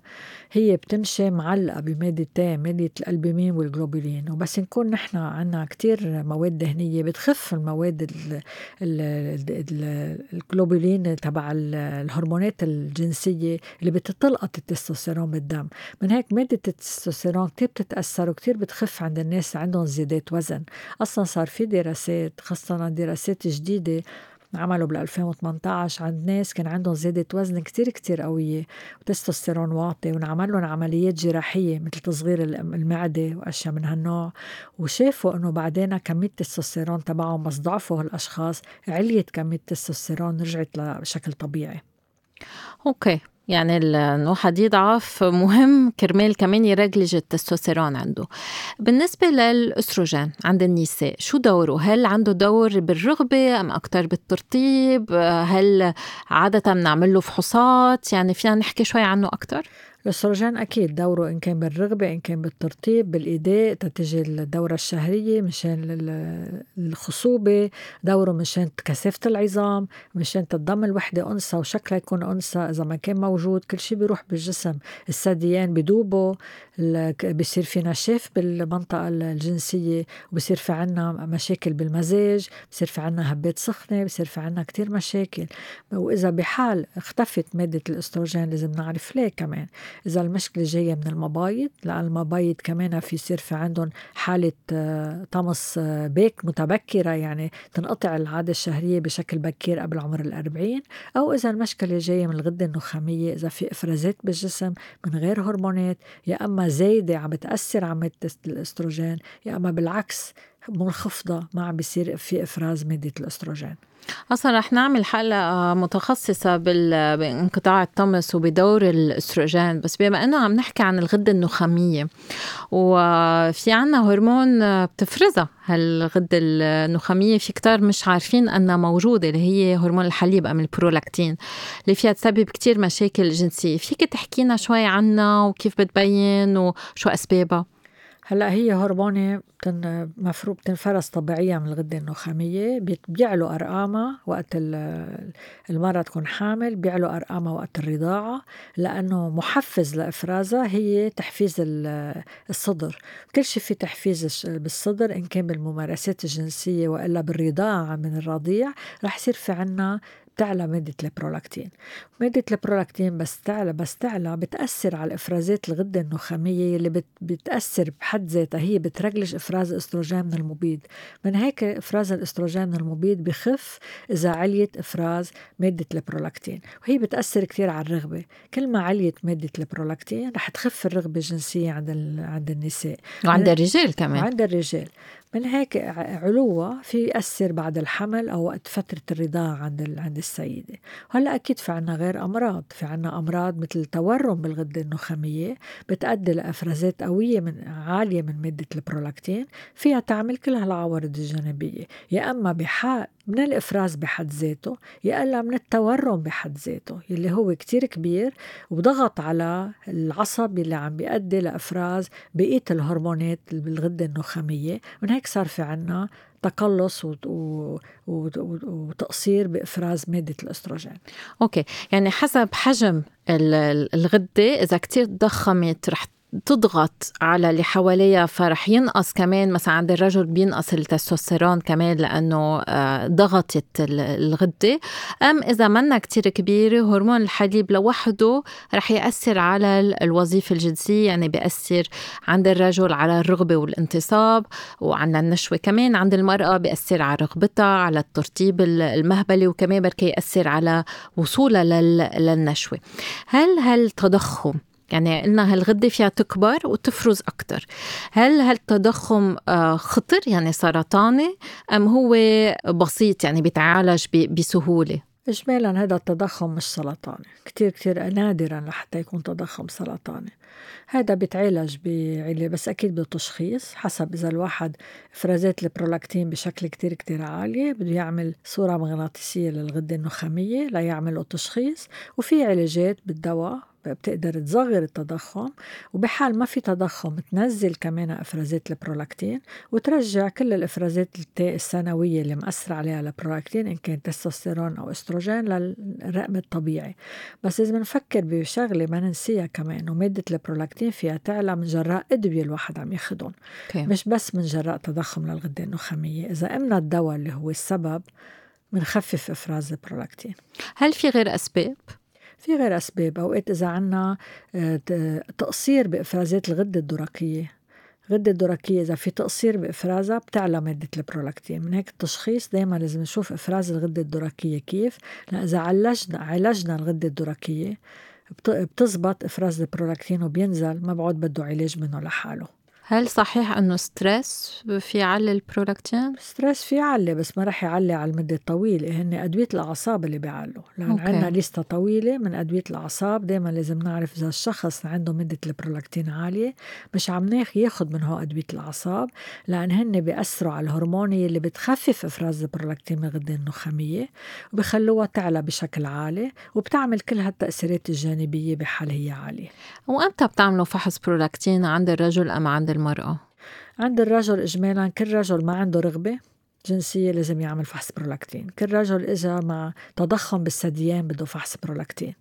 Speaker 2: هي بتمشي معلقة بمادتين مادة الألبومين والجلوبولين. وبس نكون نحن عنا كتير مواد دهنية بتخف المواد الجلوبولين تبع الهرمونات الجنسية اللي بتتلقط التستوستيرون بالدم. من هيك مادة التستوستيرون كتير بتتأثر وكتير بتخف عند الناس عندهم زيادات وزن. أصلا صار في دراسات خاصة دراسات جديدة عملوا بال 2018 عند ناس كان عندهم زيادة وزن كتير كتير قوية وتستوستيرون واطي ونعمل لهم عمليات جراحية مثل تصغير المعدة وأشياء من هالنوع. وشافوا إنه بعدين كمية التستوستيرون تبعهم بس ضعفوا هالأشخاص عليت كمية التستوستيرون رجعت لشكل طبيعي.
Speaker 1: أوكي. يعني الواحد يضعف مهم كرمال كمان يرجلج التستوستيرون عنده بالنسبة للأستروجين عند النساء شو دوره؟ هل عنده دور بالرغبة أم أكتر بالترطيب؟ هل عادة بنعمل له فحوصات؟ يعني فينا نحكي شوي عنه أكتر؟
Speaker 2: الاستروجين أكيد دوره إن كان بالرغبة إن كان بالترطيب بالإيداء تتجي الدوره الشهرية مشان الخصوبة دوره مشان كثافة العظام مشان تضم الوحدة أنثى وشكلها يكون أنثى إذا ما كان موجود. كل شيء بيروح بالجسم. الثديان بدوبوا بصير في نشاف بالمنطقة الجنسية وبصير في عنا مشاكل بالمزاج بصير في عنا هبات سخنة بصير في عنا كتير مشاكل. وإذا بحال اختفت مادة الاستروجين لازم نعرف ليه كمان. إذا المشكلة جاية من المبايض لأن المبايض كمان في يصير في عندهم حالة آه، طمس آه، بيك متبكرة يعني تنقطع العادة الشهرية بشكل بكير قبل عمر الأربعين. أو إذا المشكلة جاية من الغدة النخامية إذا في إفرازات بالجسم من غير هرمونات يا أما زايدة عم بتأثر عملية الأستروجين يا أما بالعكس منخفضة ما عم بيصير في إفراز مادة الأستروجين.
Speaker 1: أصلا رح نعمل حلقة متخصصة بانقطاع الطمس وبدور الأستروجين بس بما إنه عم نحكي عن الغدة النخامية وفي عنا هرمون بتفرزها هالغدة النخامية في كتار مش عارفين أنها موجودة اللي هي هرمون الحليب أم البرولاكتين اللي فيها تسبب كتير مشاكل جنسية. فيك تحكينا شوي عنها وكيف بتبين وشو أسبابها؟
Speaker 2: هلا هي هرمونة بتن مفروض بتنفرز طبيعيا من الغدة النخامية بيعلوا أرقامها وقت المرأة تكون حامل بيعلوا أرقامها وقت الرضاعة لأنه محفز لإفرازها هي تحفيز الصدر. كل شيء في تحفيز بالصدر إن كان بالممارسات الجنسية وإلا بالرضاعة من الرضيع رح يصير في عنا بتعلى مادة البرولاكتين. مادة البرولاكتين بس تعلى بس تعلى بتأثر على الإفرازات الغدة النخامية اللي بت بتأثر بحد ذاتها. هي بترجلج إفراز أستروجين من المبيض من هيك إفراز الأستروجين من المبيض بخف إذا عليت إفراز مادة البرولاكتين وهي بتأثر كتير على الرغبة. كل ما عليت مادة البرولاكتين رح تخف الرغبة الجنسية عند عند النساء.
Speaker 1: وعند الرجال كمان.
Speaker 2: وعند الرجال. من هيك علوها في يأثر بعد الحمل أو وقت فترة الرضاعة عند عند السيدة. هلأ أكيد في عنا غير أمراض. في عنا أمراض مثل تورم بالغدة النخامية بتأدي لإفرازات قوية من عالية من مادة البرولاكتين. فيها تعمل كل هالعوارض الجانبية. يا أما بحق من الإفراز بحد ذاته يا إلا من التورم بحد ذاته يلي هو كتير كبير وضغط على العصب اللي عم بيؤدي لإفراز بقية الهرمونات بالغدة النخامية من هيك صار في عنا تقلص وتقصير بإفراز مادة الأستروجين.
Speaker 1: أوكي، يعني حسب حجم الغدة إذا كتير ضخمت رح تضغط على اللي حواليها فرح. ينقص كمان مثلا عند الرجل بينقص التستوستيرون كمان لأنه آه، ضغطت الغدة. أم إذا منا كتير كبيره هرمون الحليب لوحده رح يأثر على الوظيفة الجنسية يعني بيأثر عند الرجل على الرغبة والانتصاب وعلى النشوة كمان. عند المرأة بيأثر على رغبتها على الترطيب المهبلي وكمان بركي يأثر على وصولها للنشوة. هل هالتضخم يعني قلنا هالغدة فيها تكبر وتفرز أكتر. هل هالتضخم آه، خطر؟ يعني سرطاني أم هو بسيط يعني بيتعالج بسهولة؟
Speaker 2: إجمالا هذا التضخم مش سرطاني كتير كتير نادرا لحتى يكون تضخم سرطاني هذا بيتعالج بعلاج بس أكيد بتشخيص حسب إذا الواحد إفرازات البرولاكتين بشكل كتير كتير عالية بده يعمل صورة مغناطيسية للغدة النخامية ليعملوا تشخيص وفي علاجات بالدواء بتقدر تصغر التضخم وبحال ما في تضخم تنزل كمان أفرازات البرولاكتين وترجع كل الأفرازات السنوية اللي مأثرة عليها البرولاكتين إن كان تستوستيرون أو إستروجين للرقم الطبيعي. بس إذا بنفكر بشغلة ما ننسيها كمان ومادة البرولاكتين فيها تعلى من جراء أدوية الواحد عم ياخذهم مش بس من جراء تضخم للغده النخامية إذا قمنا الدواء اللي هو السبب بنخفف إفراز البرولاكتين.
Speaker 1: هل في غير أسباب؟
Speaker 2: في غير أسباب أوقات إذا عنا آه، تقصير بإفرازات الغدة الدرقية. الغدة الدرقية إذا في تقصير بإفرازها بتعلى مادة البرولاكتين من هيك التشخيص دايما لازم نشوف إفراز الغدة الدرقية كيف. لأن إذا عالجنا عالجنا الغدة الدرقية بتزبط إفراز البرولاكتين وبينزل ما بعد بده علاج منه لحاله.
Speaker 1: هل صحيح أنه stress في يعلي البرولاكتين؟
Speaker 2: stress في يعلي بس ما رح يعلي على المدة الطويلة. هن أدوية الأعصاب اللي بيعلوا. لأن عندنا لستة طويلة من أدوية الأعصاب. دايما لازم نعرف إذا الشخص عنده مادة البرولاكتين عالية. مش عم ياخد من هو أدوية الأعصاب لأن هن بيأثروا على الهرمونية اللي بتخفف إفراز البرولاكتين من الغدة النخامية وبخلوها تعلى بشكل عالي وبتعمل كل هالتأثيرات الجانبية بحال هي عالية.
Speaker 1: وأمتى بتعملوا فحص برولاكتين عند الرجل أم عند المرأة؟
Speaker 2: عند الرجل إجمالا كل رجل ما عنده رغبة جنسية لازم يعمل فحص برولاكتين. كل رجل إذا مع تضخم بالثديين بده فحص برولاكتين.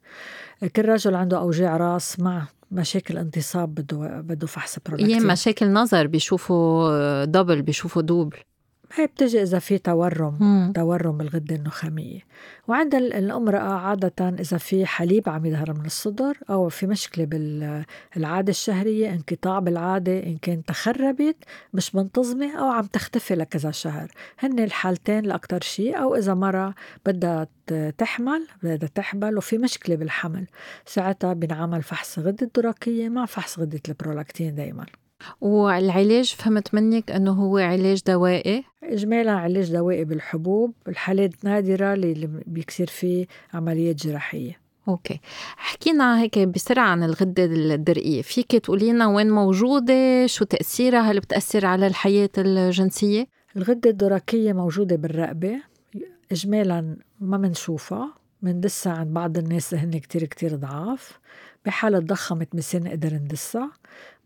Speaker 2: كل رجل عنده أوجاع راس مع مشاكل انتصاب بده بده فحص برولاكتين.
Speaker 1: هي مشاكل نظر بيشوفوا دبل بيشوفوا دوبل
Speaker 2: هي بتجي إذا في تورم مم. تورم بالغدة النخامية. وعند الأمرأة عادة إذا في حليب عم يظهر من الصدر أو في مشكلة بالعادة الشهرية انقطاع بالعادة إن كان تخربت مش منتظمة أو عم تختفي لكذا شهر. هن الحالتين لأكتر شيء أو إذا مرة بدها تحمل بدها تحبل وفي مشكلة بالحمل. ساعتها بنعمل فحص غدة الدرقية مع فحص غدة البرولاكتين دايما.
Speaker 1: والعلاج فهمت منك إنه هو علاج دوائي؟
Speaker 2: اجمالا علاج دوائي بالحبوب الحالات نادره اللي بيصير فيه عمليات جراحية.
Speaker 1: أوكي. حكينا هيك بسرعة عن الغدة الدرقية. فيك تقولي لنا وين موجودة؟ شو تأثيرها؟ هل بتأثر على الحياة الجنسية؟
Speaker 2: الغدة الدرقية موجودة بالرقبة. اجمالا ما منشوفها مندسها عند بعض الناس هن كتير كتير ضعاف. بحالة ضخمت بصير نقدر ندسها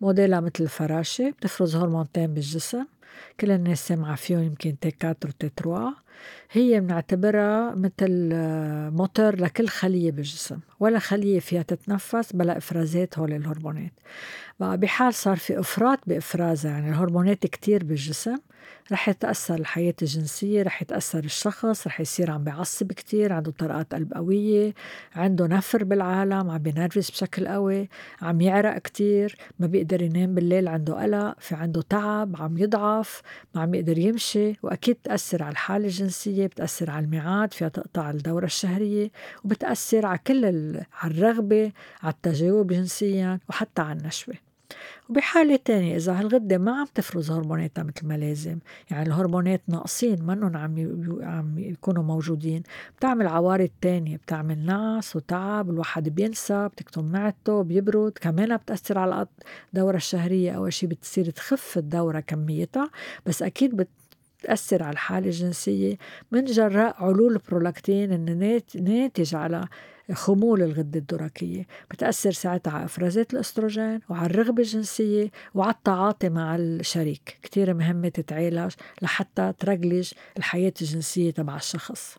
Speaker 2: موديلها مثل الفراشة بتفرز هرمونتين بالجسم كل الناس سامعة فيهم يمكن T4 و T3 هي بنعتبرها مثل آه، موتور لكل خلية بالجسم ولا خلية فيها تتنفس بلا إفرازات هول الهرمونات. بقى بحال صار في إفراط بإفرازها يعني الهرمونات كتير بالجسم رح يتأثر الحياة الجنسية رح يتأثر الشخص رح يصير عم بيعصب كتير عنده طرقات قلب قوية عنده نفر بالعالم عم بينرفز بشكل قوي عم يعرق كتير ما بيقدر ينام بالليل عنده قلق في عنده تعب عم يضعف ما عم يقدر يمشي وأكيد تأثر على الحالة الجنسية بتأثر على الميعاد فيها تقطع الدورة الشهرية وبتأثر على كل على الرغبة على التجاوب جنسيا وحتى على النشوة. وبحالة تانية إذا هالغدة ما عم تفرز هرموناتها مثل ما لازم يعني الهرمونات ناقصين منهم عم يكونوا موجودين. بتعمل عوارض تانية بتعمل نعس وتعب الواحد بينسى بتكتم معدته بيبرد كمان بتأثر على الدورة الشهرية أول شي بتصير تخف الدورة كميتها. بس أكيد بت تأثر على الحالة الجنسية. من جراء علول البرولاكتين الناتج على خمول الغدة الدرقية بتأثر ساعتها على إفرازات الأستروجين وعلى الرغبة الجنسية وعلى التعاطي مع الشريك. كتير مهمة تتعالج لحتى ترجلج الحياة الجنسية تبع الشخص.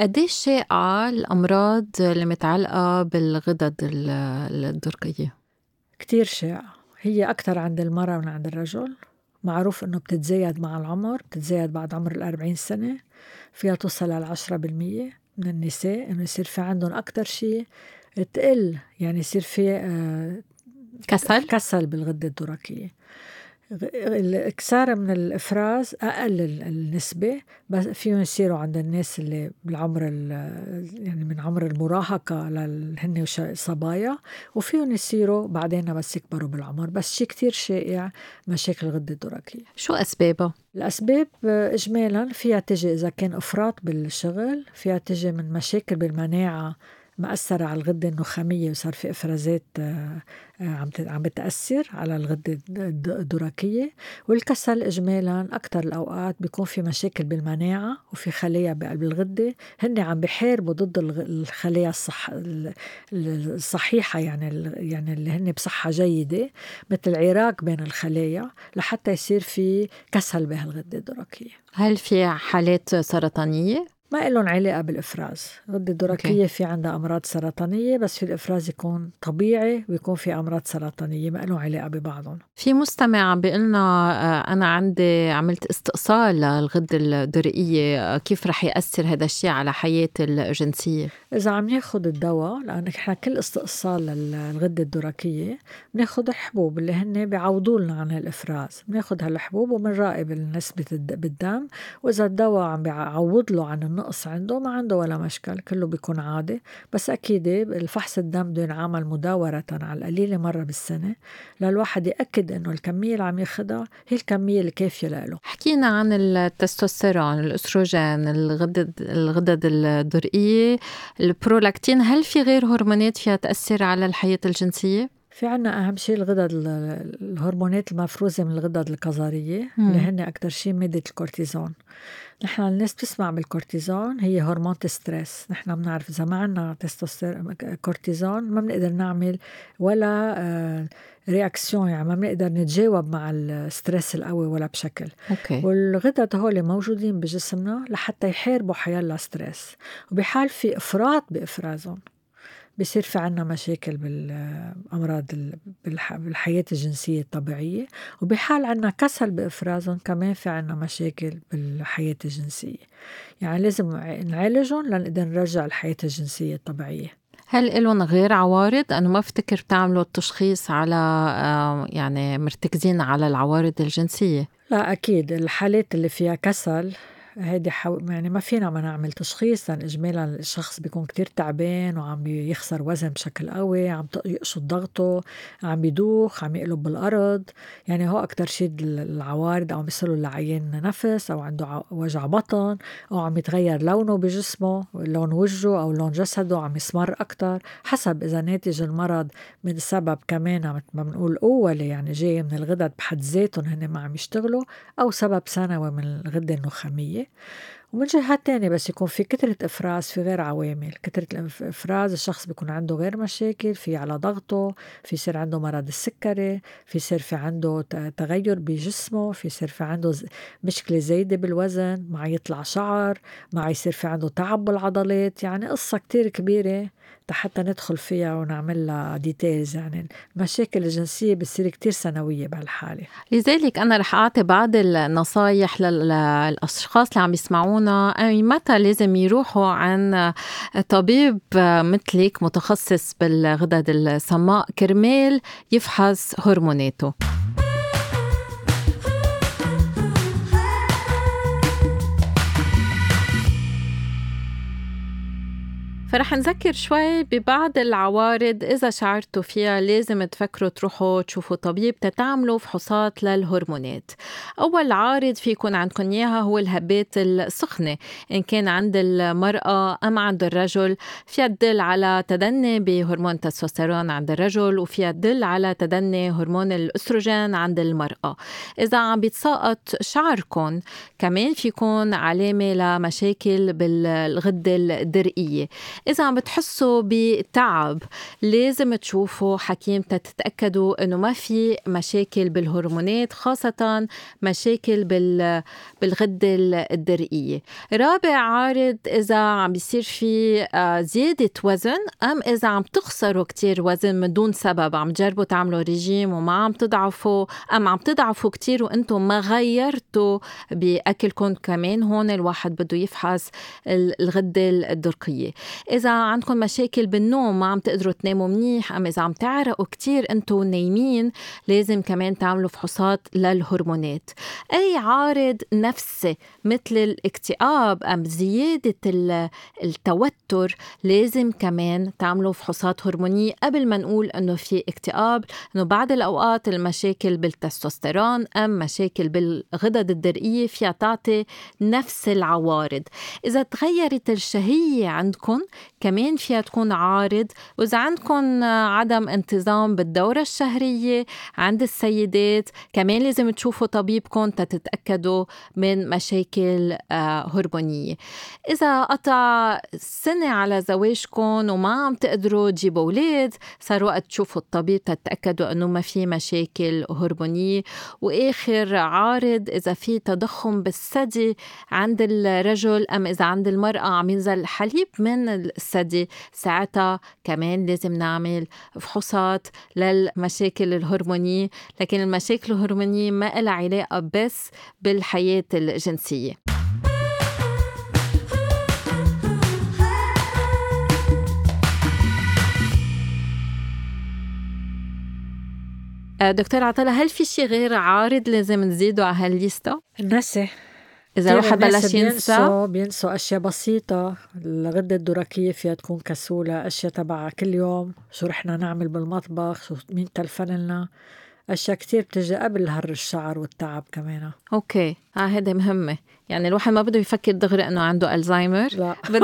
Speaker 1: قديش شائعة الأمراض المتعلقة بالغدد الدرقية؟
Speaker 2: كتير شائعة. هي أكثر عند المرأة من عند الرجل. معروف إنه بتتزايد مع العمر بتتزايد بعد عمر الأربعين سنة. فيها توصل للعشرة بالمية. من النساء إنه يصير في عندهم أكثر شيء تقل يعني يصير في آه،
Speaker 1: كسل؟
Speaker 2: كسل بالغدة الدرقيه الاكثار من الإفراز أقل النسبة بس فيهم يصيروا عند الناس اللي بالعمر يعني من عمر المراهقة هن صبايا وفيهم يصيروا بعدين بس يكبروا بالعمر. بس شيء كتير شائع مشاكل الغده الدرقيه
Speaker 1: شو أسبابها؟
Speaker 2: الأسباب اجمالا فيها تجي إذا كان إفراط بالشغل فيها تجي من مشاكل بالمناعة مأثرة على الغدة النخامية وصار في إفرازات آه، آه، عم عم بتأثر على الغدة الدرقية والكسل إجمالا أكثر الأوقات بيكون في مشاكل بالمناعة وفي خلايا بقلب الغدة. هن عم بيحاربوا ضد الخلايا الصح الصحيحة يعني يعني اللي هن بصحة جيدة مثل عراك بين الخلايا لحتى يصير في كسل بهالغدة الدرقية
Speaker 1: هل في حالات سرطانية؟
Speaker 2: ما لهم علاقة بالإفراز. الغدة الدرقية في عندها أمراض سرطانية بس في الإفراز يكون طبيعي ويكون في أمراض سرطانية. ما لهم علاقة ببعضهم.
Speaker 1: في مستمع بيقلنا آه، أنا عندي عملت استئصال للغدة الدرقية. كيف رح يأثر هذا الشيء على حياتي الجنسية؟
Speaker 2: إذا عم ياخد الدواء لأن إحنا كل استئصال للغدة الدرقية بناخد الحبوب اللي هن بيعوضوا لنا عن الإفراز بناخد هالحبوب وبنراقب نسبة بالدم. وإذا الدواء عم بيعوض له عن نقص عنده ما عنده ولا مشكل كله بيكون عادي. بس أكيد الفحص الدم بده ينعمل مداورة على القليلة مرة بالسنة للواحد يأكد إنه الكمية اللي عم ياخدها هي الكمية الكافية له
Speaker 1: حكينا عن التستوستيرون الأستروجين الغدد الغدد الدرقية البرولاكتين. هل في غير هرمونات فيها تأثر على الحياة الجنسية؟
Speaker 2: في عنا أهم شيء الغدد الهرمونات المفروزة من الغدد الكظرية اللي هن أكثر شيء مادة الكورتيزون. نحن الناس بتسمع بالكورتيزون هي هرمون stress. نحن بنعرف إذا ما عندنا كورتيزون ما بنقدر نعمل ولا réaction آه، يعني ما بنقدر نتجاوب مع ال stress القوي ولا بشكل.
Speaker 1: okay.
Speaker 2: والغدد هول موجودين بجسمنا لحتى يحاربوا حيلا stress وبحال في إفراط بإفرازهم. بصير في عنا مشاكل بالأمراض بالحياة الجنسية الطبيعية وبحال عنا كسل بإفرازهم كمان في عنا مشاكل بالحياة الجنسية. يعني لازم نعالجهم لنقدر نرجع الحياة الجنسية الطبيعية.
Speaker 1: هل لهم غير عوارض؟ أنا ما افتكر بتعملوا التشخيص على آه، يعني مرتكزين على العوارض الجنسية.
Speaker 2: لا أكيد. الحالات اللي فيها كسل هيدي حو... يعني ما فينا ما نعمل تشخيص لأن إجمالا الشخص بيكون كتير تعبان وعم يخسر وزن بشكل قوي عم يقشط ضغطه عم يدوخ عم يقلب بالأرض. يعني هو أكتر شيء العوارض أو مثله لعيان نفس أو عنده وجع بطن أو عم يتغير لونه بجسمه لون وجهه أو لون جسده عم يسمر أكتر. حسب إذا ناتج المرض من سبب كمان مثل ما بنقول أولي يعني جاي من الغدد بحد ذاتهم هن ما عم يشتغلوا أو سبب ثانوي من الغدة النخامية. ومن جهة تانية بس يكون في كترة إفراز في غير عوامل. كترة الإفراز الشخص بيكون عنده غير مشاكل في على ضغطه في يصير عنده مرض السكري في يصير في عنده تغير بجسمه في يصير في عنده مشكلة زايدة بالوزن مع يطلع شعر مع يصير في عنده تعب بالعضلات. يعني قصة كتير كبيرة حتى ندخل فيها ونعمل لها details يعني. المشاكل الجنسية بتصير كتير ثانوية بهالحالة.
Speaker 1: لذلك أنا رح أعطي بعض النصايح للأشخاص اللي عم يسمعونا. أي متى لازم يروحوا عن طبيب مثلك متخصص بالغدد الصماء كرمال يفحص هرموناته. فرح نذكر شوي ببعض العوارض إذا شعرتوا فيها لازم تفكروا تروحوا تشوفوا طبيب تتعملوا فحوصات للهرمونات. أول عارض في يكون عندكم إياها هو الهبات السخنة. إن كان عند المرأة أم عند الرجل فيها تدل على تدني بهرمون التستوستيرون عند الرجل وفيها تدل على تدني هرمون الأستروجين عند المرأة. إذا عم بيتساقط شعركم كمان في يكون علامة لمشاكل بالغدة الدرقية إذا عم بتحسوا بتعب لازم تشوفوا حكيم تتأكدوا إنه ما في مشاكل بالهرمونات خاصة مشاكل بال بالغدة الدرقية. رابع عارض إذا عم بيصير في آه، زيادة وزن أم إذا عم تخسروا كتير وزن من دون سبب عم تجربوا تعملوا ريجيم وما عم تضعفوا أم عم تضعفوا كتير وأنتم ما غيرتوا بأكلكم كمان هون الواحد بده يفحص الغدة الدرقية. إذا عندكم مشاكل بالنوم ما عم تقدروا تناموا منيح أم إذا عم تعرقوا كتير أنتوا نايمين لازم كمان تعملوا فحوصات للهرمونات. أي عارض نفسي مثل الاكتئاب أم زيادة التوتر لازم كمان تعملوا فحوصات هرمونية قبل ما نقول أنه في اكتئاب أنه بعض الأوقات المشاكل بالتستوستيرون أم مشاكل بالغدد الدرقية فيها تعطي نفس العوارض. إذا تغيرت الشهية عندكم كمان فيها تكون عارض. وإذا عندكم عدم انتظام بالدورة الشهرية عند السيدات كمان لازم تشوفوا طبيبكم تتأكدوا من مشاكل آه، هرمونية. إذا قطع سنة على زواجكم وما عم تقدروا تجيبوا أولاد صار وقت تشوفوا الطبيب تتأكدوا أنه ما في مشاكل هرمونية. وآخر عارض إذا في تضخم بالثدي عند الرجل أم إذا عند المرأة عم ينزل حليب من الثدي ساعتها كمان لازم نعمل فحوصات للمشاكل الهرمونية لكن المشاكل الهرمونية ما لها علاقة بس بالحياة الجنسية دكتور عطلة هل في شيء غير عارض لازم نزيده على هالليستا؟
Speaker 2: النسي
Speaker 1: إذا الواحد بلش ينسى.
Speaker 2: بينسوا بينسوا أشياء بسيطة. الغدة الدرقية فيها تكون كسولة أشياء تبع كل يوم. شو رحنا نعمل بالمطبخ؟ شو مين تلفن لنا أشياء كتير بتجي قبل هر الشعر والتعب كمان.
Speaker 1: أوكي. آه هيدي مهمة. يعني الواحد ما بده يفكر دغري إنه عنده الزهايمر
Speaker 2: لا.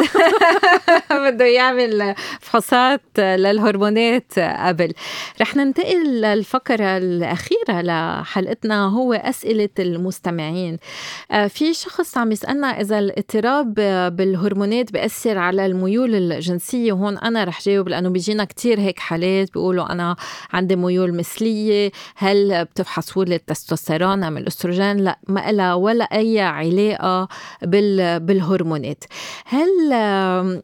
Speaker 1: بده يعمل فحوصات للهرمونات قبل. رح ننتقل للفقرة الأخيرة لحلقتنا هو أسئلة المستمعين. آه، في شخص عم يسألنا إذا الاضطراب بالهرمونات بيأثر على الميول الجنسية. وهون أنا رح جاوب لأنه بيجينا كتير هيك حالات بيقولوا أنا عندي ميول مثلية. هل بتفحصوا لي التستوستيرون أم الأستروجين؟ لا ما لها ولا أي علاقة بالهرمونات. هل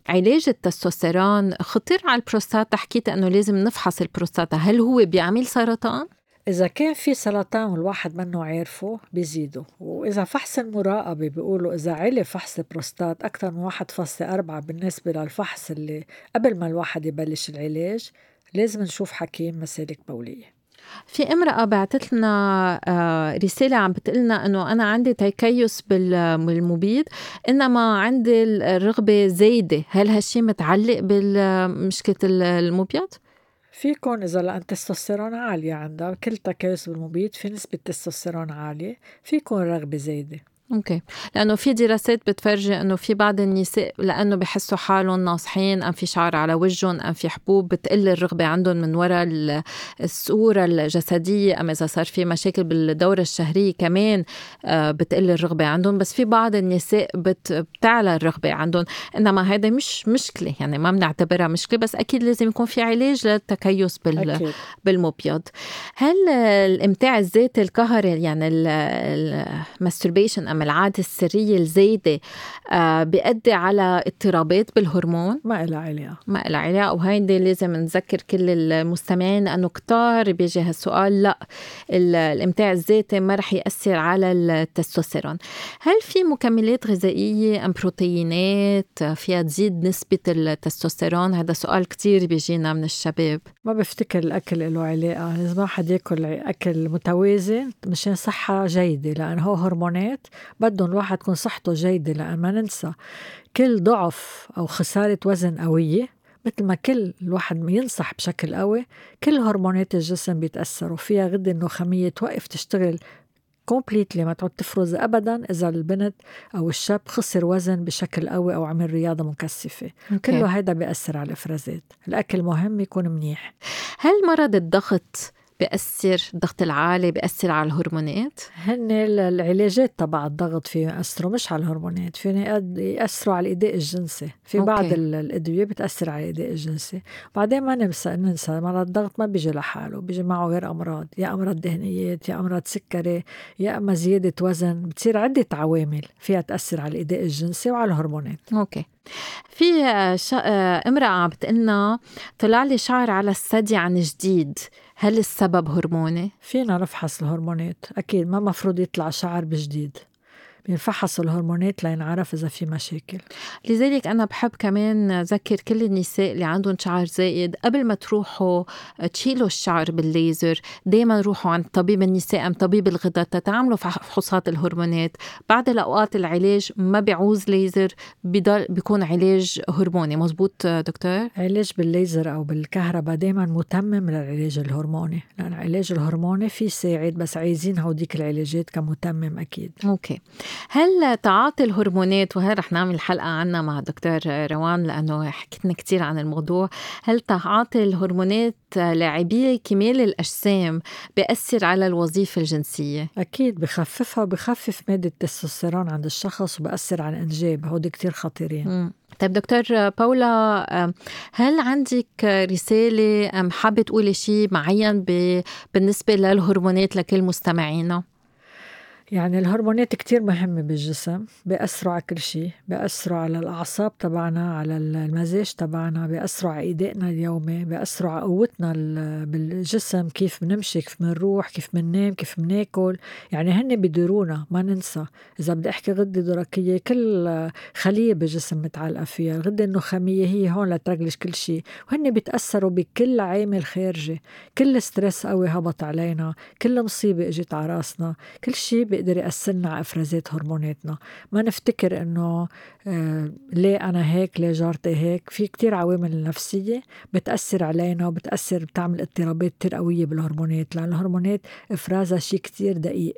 Speaker 1: علاج التستوستيرون خطير على البروستاتا؟ حكيت أنه لازم نفحص البروستاتا. هل هو بيعمل سرطان؟
Speaker 2: إذا كان في سرطان والواحد منه عارفه بيزيدوا وإذا فحص المراقبة بيقولوا إذا علي فحص البروستات أكثر من واحد فاصلة أربعة بالنسبة للفحص اللي قبل ما الواحد يبلش العلاج لازم نشوف حكيم مسالك بولية
Speaker 1: في امرأة بعتت لنا آه، رسالة عم بتقلنا إنه أنا عندي تكيس بالمبيض إنما عندي الرغبة زايدة هل هالشي متعلق بمشكلة المبيض؟
Speaker 2: فيكون إذا لأن تستوستيرون عالية عندها كل تكيس بالمبيض في نسبة تستوستيرون عالية فيكون رغبة زايدة
Speaker 1: okay. لأنه في دراسات بتفرجي إنه في بعض النساء لأنه بحسوا حالهم ناصحين أم في شعر على وجههم أم في حبوب بتقل الرغبة عندهم من وراء الصورة الجسدية. ام إذا صار في مشاكل بالدورة الشهرية كمان آه، بتقل الرغبة عندهم. بس في بعض النساء بتعلى الرغبة عندهم. إنما هذا مش مشكلة يعني ما بنعتبرها مشكلة. بس أكيد لازم يكون في علاج للتكيس بال أكيد. بالمبيض هل الإمتاع الذاتي القهري يعني ال masturbation ام العادة السرية الزايدة آه بيأدي على اضطرابات بالهرمون؟
Speaker 2: ما إلها علاقة.
Speaker 1: ما إلها علاقة وهيدي لازم نذكر كل المستمعين لأنه كتار بيجي هالسؤال لا الإمتاع الذاتي ما رح يأثر على التستوستيرون. هل في مكملات غذائية أم بروتينات فيها تزيد نسبة التستوستيرون؟ هذا سؤال كتير بيجينا من الشباب.
Speaker 2: ما بفتكر الأكل له علاقة. لازم واحد ياكل أكل متوازن مشان صحة جيدة لأنه هو هرمونات بدهم الواحد تكون صحته جيدة لأن ما ننسى كل ضعف أو خسارة وزن قوية مثل ما كل الواحد ينصح بشكل قوي كل هرمونات الجسم بيتأثروا. فيها غدة النخامية توقف تشتغل completely ما تعود تفرز ابدا إذا البنت أو الشاب خسر وزن بشكل قوي أو عمل رياضة مكثفة. okay. كله هيدا بيأثر على الافرازات الأكل مهم يكون منيح.
Speaker 1: هل مرض الضغط بيأثر الضغط العالي بيأثر على الهرمونات؟
Speaker 2: هن العلاجات تبع الضغط في يأثروا مش على الهرمونات فينا يأثروا على الأداء الجنسي. في okay. بعض الأدوية بتأثر على الأداء الجنسي. بعدين ما ننسى ننسى مرض الضغط ما بيجي لحاله بيجي معه غير أمراض يا أمراض دهنيات يا أمراض سكري يا أما زيادة وزن. بتصير عدة عوامل فيها تأثر على الإيداء الجنسي وعلى الهرمونات.
Speaker 1: أوكي. في امرأة عم بتقلنا طلع لي شعر على الثدي عن جديد. هل السبب هرموني؟
Speaker 2: فينا نفحص الهرمونات أكيد ما مفروض يطلع شعر بجديد بينفحصوا الهرمونات لينعرف إذا في مشاكل.
Speaker 1: لذلك أنا بحب كمان أذكر كل النساء اللي عندهم شعر زائد قبل ما تروحوا تشيلوا الشعر بالليزر دايما روحوا عند طبيب النساء أم طبيب الغدد تتعملوا فحوصات الهرمونات. بعد الأوقات العلاج ما بيعوز ليزر بضل بيكون علاج هرموني. مزبوط دكتور؟
Speaker 2: علاج بالليزر أو بالكهرباء دايما متمم للعلاج الهرموني. لأن العلاج الهرموني في ساعد بس عايزين هوديك العلاجات كمتمم أكيد.
Speaker 1: okay. هل تعاطي الهرمونات وهي رح نعمل حلقة عنها مع دكتور روان لأنه حكيتنا كتير عن الموضوع هل تعاطي الهرمونات لاعبي كمال الأجسام بيأثر على الوظيفة الجنسية؟
Speaker 2: أكيد بخففها وبخفف مادة التستوستيرون عند الشخص وبأثر على الإنجاب هودي كتير خطيرين م.
Speaker 1: طيب دكتور باولا هل عندك رسالة أم حابة تقولي شيء معين بالنسبة للهرمونات لكل مستمعينا؟
Speaker 2: يعني الهرمونات كتير مهمة بالجسم بيأثروا على كل شيء بيأثروا على الأعصاب تبعنا على المزاج تبعنا بيأثروا على إيدائنا اليومي بيأثروا على قوتنا بالجسم كيف بنمشي كيف بنروح كيف بننام كيف بناكل. يعني هن بيديرونا ما ننسى. إذا بدي أحكي غدة درقية كل خلية بالجسم متعلقة فيها. الغدة النخامية هي هون لترجلش كل شيء وهن بيتأثروا بكل عامل خارجي. كل ستريس قوي هبط علينا. كل مصيبة إجت على راسنا. كل شيء بيقدر يأثرنا على إفرازات هرموناتنا. ما نفتكر إنه آه ليه أنا هيك ليه جارتي هيك. في كتير عوامل نفسية بتأثر علينا وبتأثر بتعمل اضطرابات كتير قوية بالهرمونات لأن الهرمونات إفرازها شيء كتير دقيق.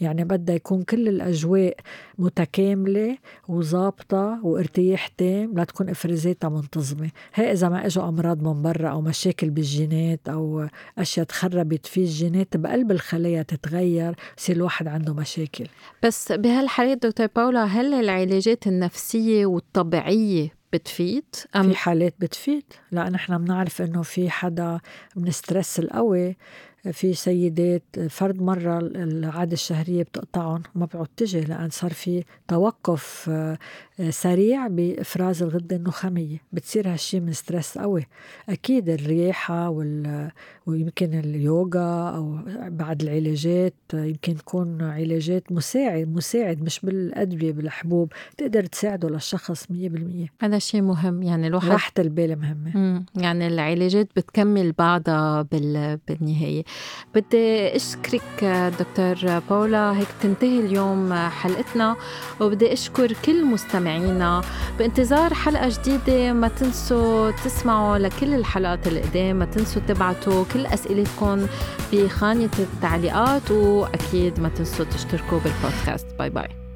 Speaker 2: يعني بدها يكون كل الأجواء متكاملة وظابطة وارتياح تام لتكون إفرازاتها منتظمة. هي إذا ما إجوا أمراض من برا أو مشاكل بالجينات أو أشياء تخربت في الجينات بقلب الخلايا تتغير يصير الواحد عنده مشاكل.
Speaker 1: بس بهالحالات دكتور باولا هل العلاجات النفسية والطبيعية بتفيد؟
Speaker 2: أم في حالات بتفيد. لأن إحنا بنعرف إنه في حدا من stress القوي في سيدات فرد مرة العادة الشهرية بتقطعهم وما بتعود تجي لأن صار في توقف آه، سريع بإفراز الغدة النخامية بتصير هالشي من stress قوي. أكيد الراحة وال... ويمكن اليوغا أو بعد العلاجات يمكن تكون علاجات مساعد مساعد مش بالأدوية بالحبوب تقدر تساعده للشخص 100%
Speaker 1: هذا شيء مهم يعني
Speaker 2: الواحد راحة البال مهمة.
Speaker 1: يعني العلاجات بتكمل بعضها بال... بالنهاية. بدي أشكرك دكتور بولا هيك تنتهي اليوم حلقتنا وبدي أشكر كل مستمعينا بانتظار حلقة جديدة ما تنسوا تسمعوا لكل الحلقات القدام ما تنسوا تبعتوا كل أسئلتكم بخانة التعليقات وأكيد ما تنسوا تشتركوا بالبودكاست. bye bye.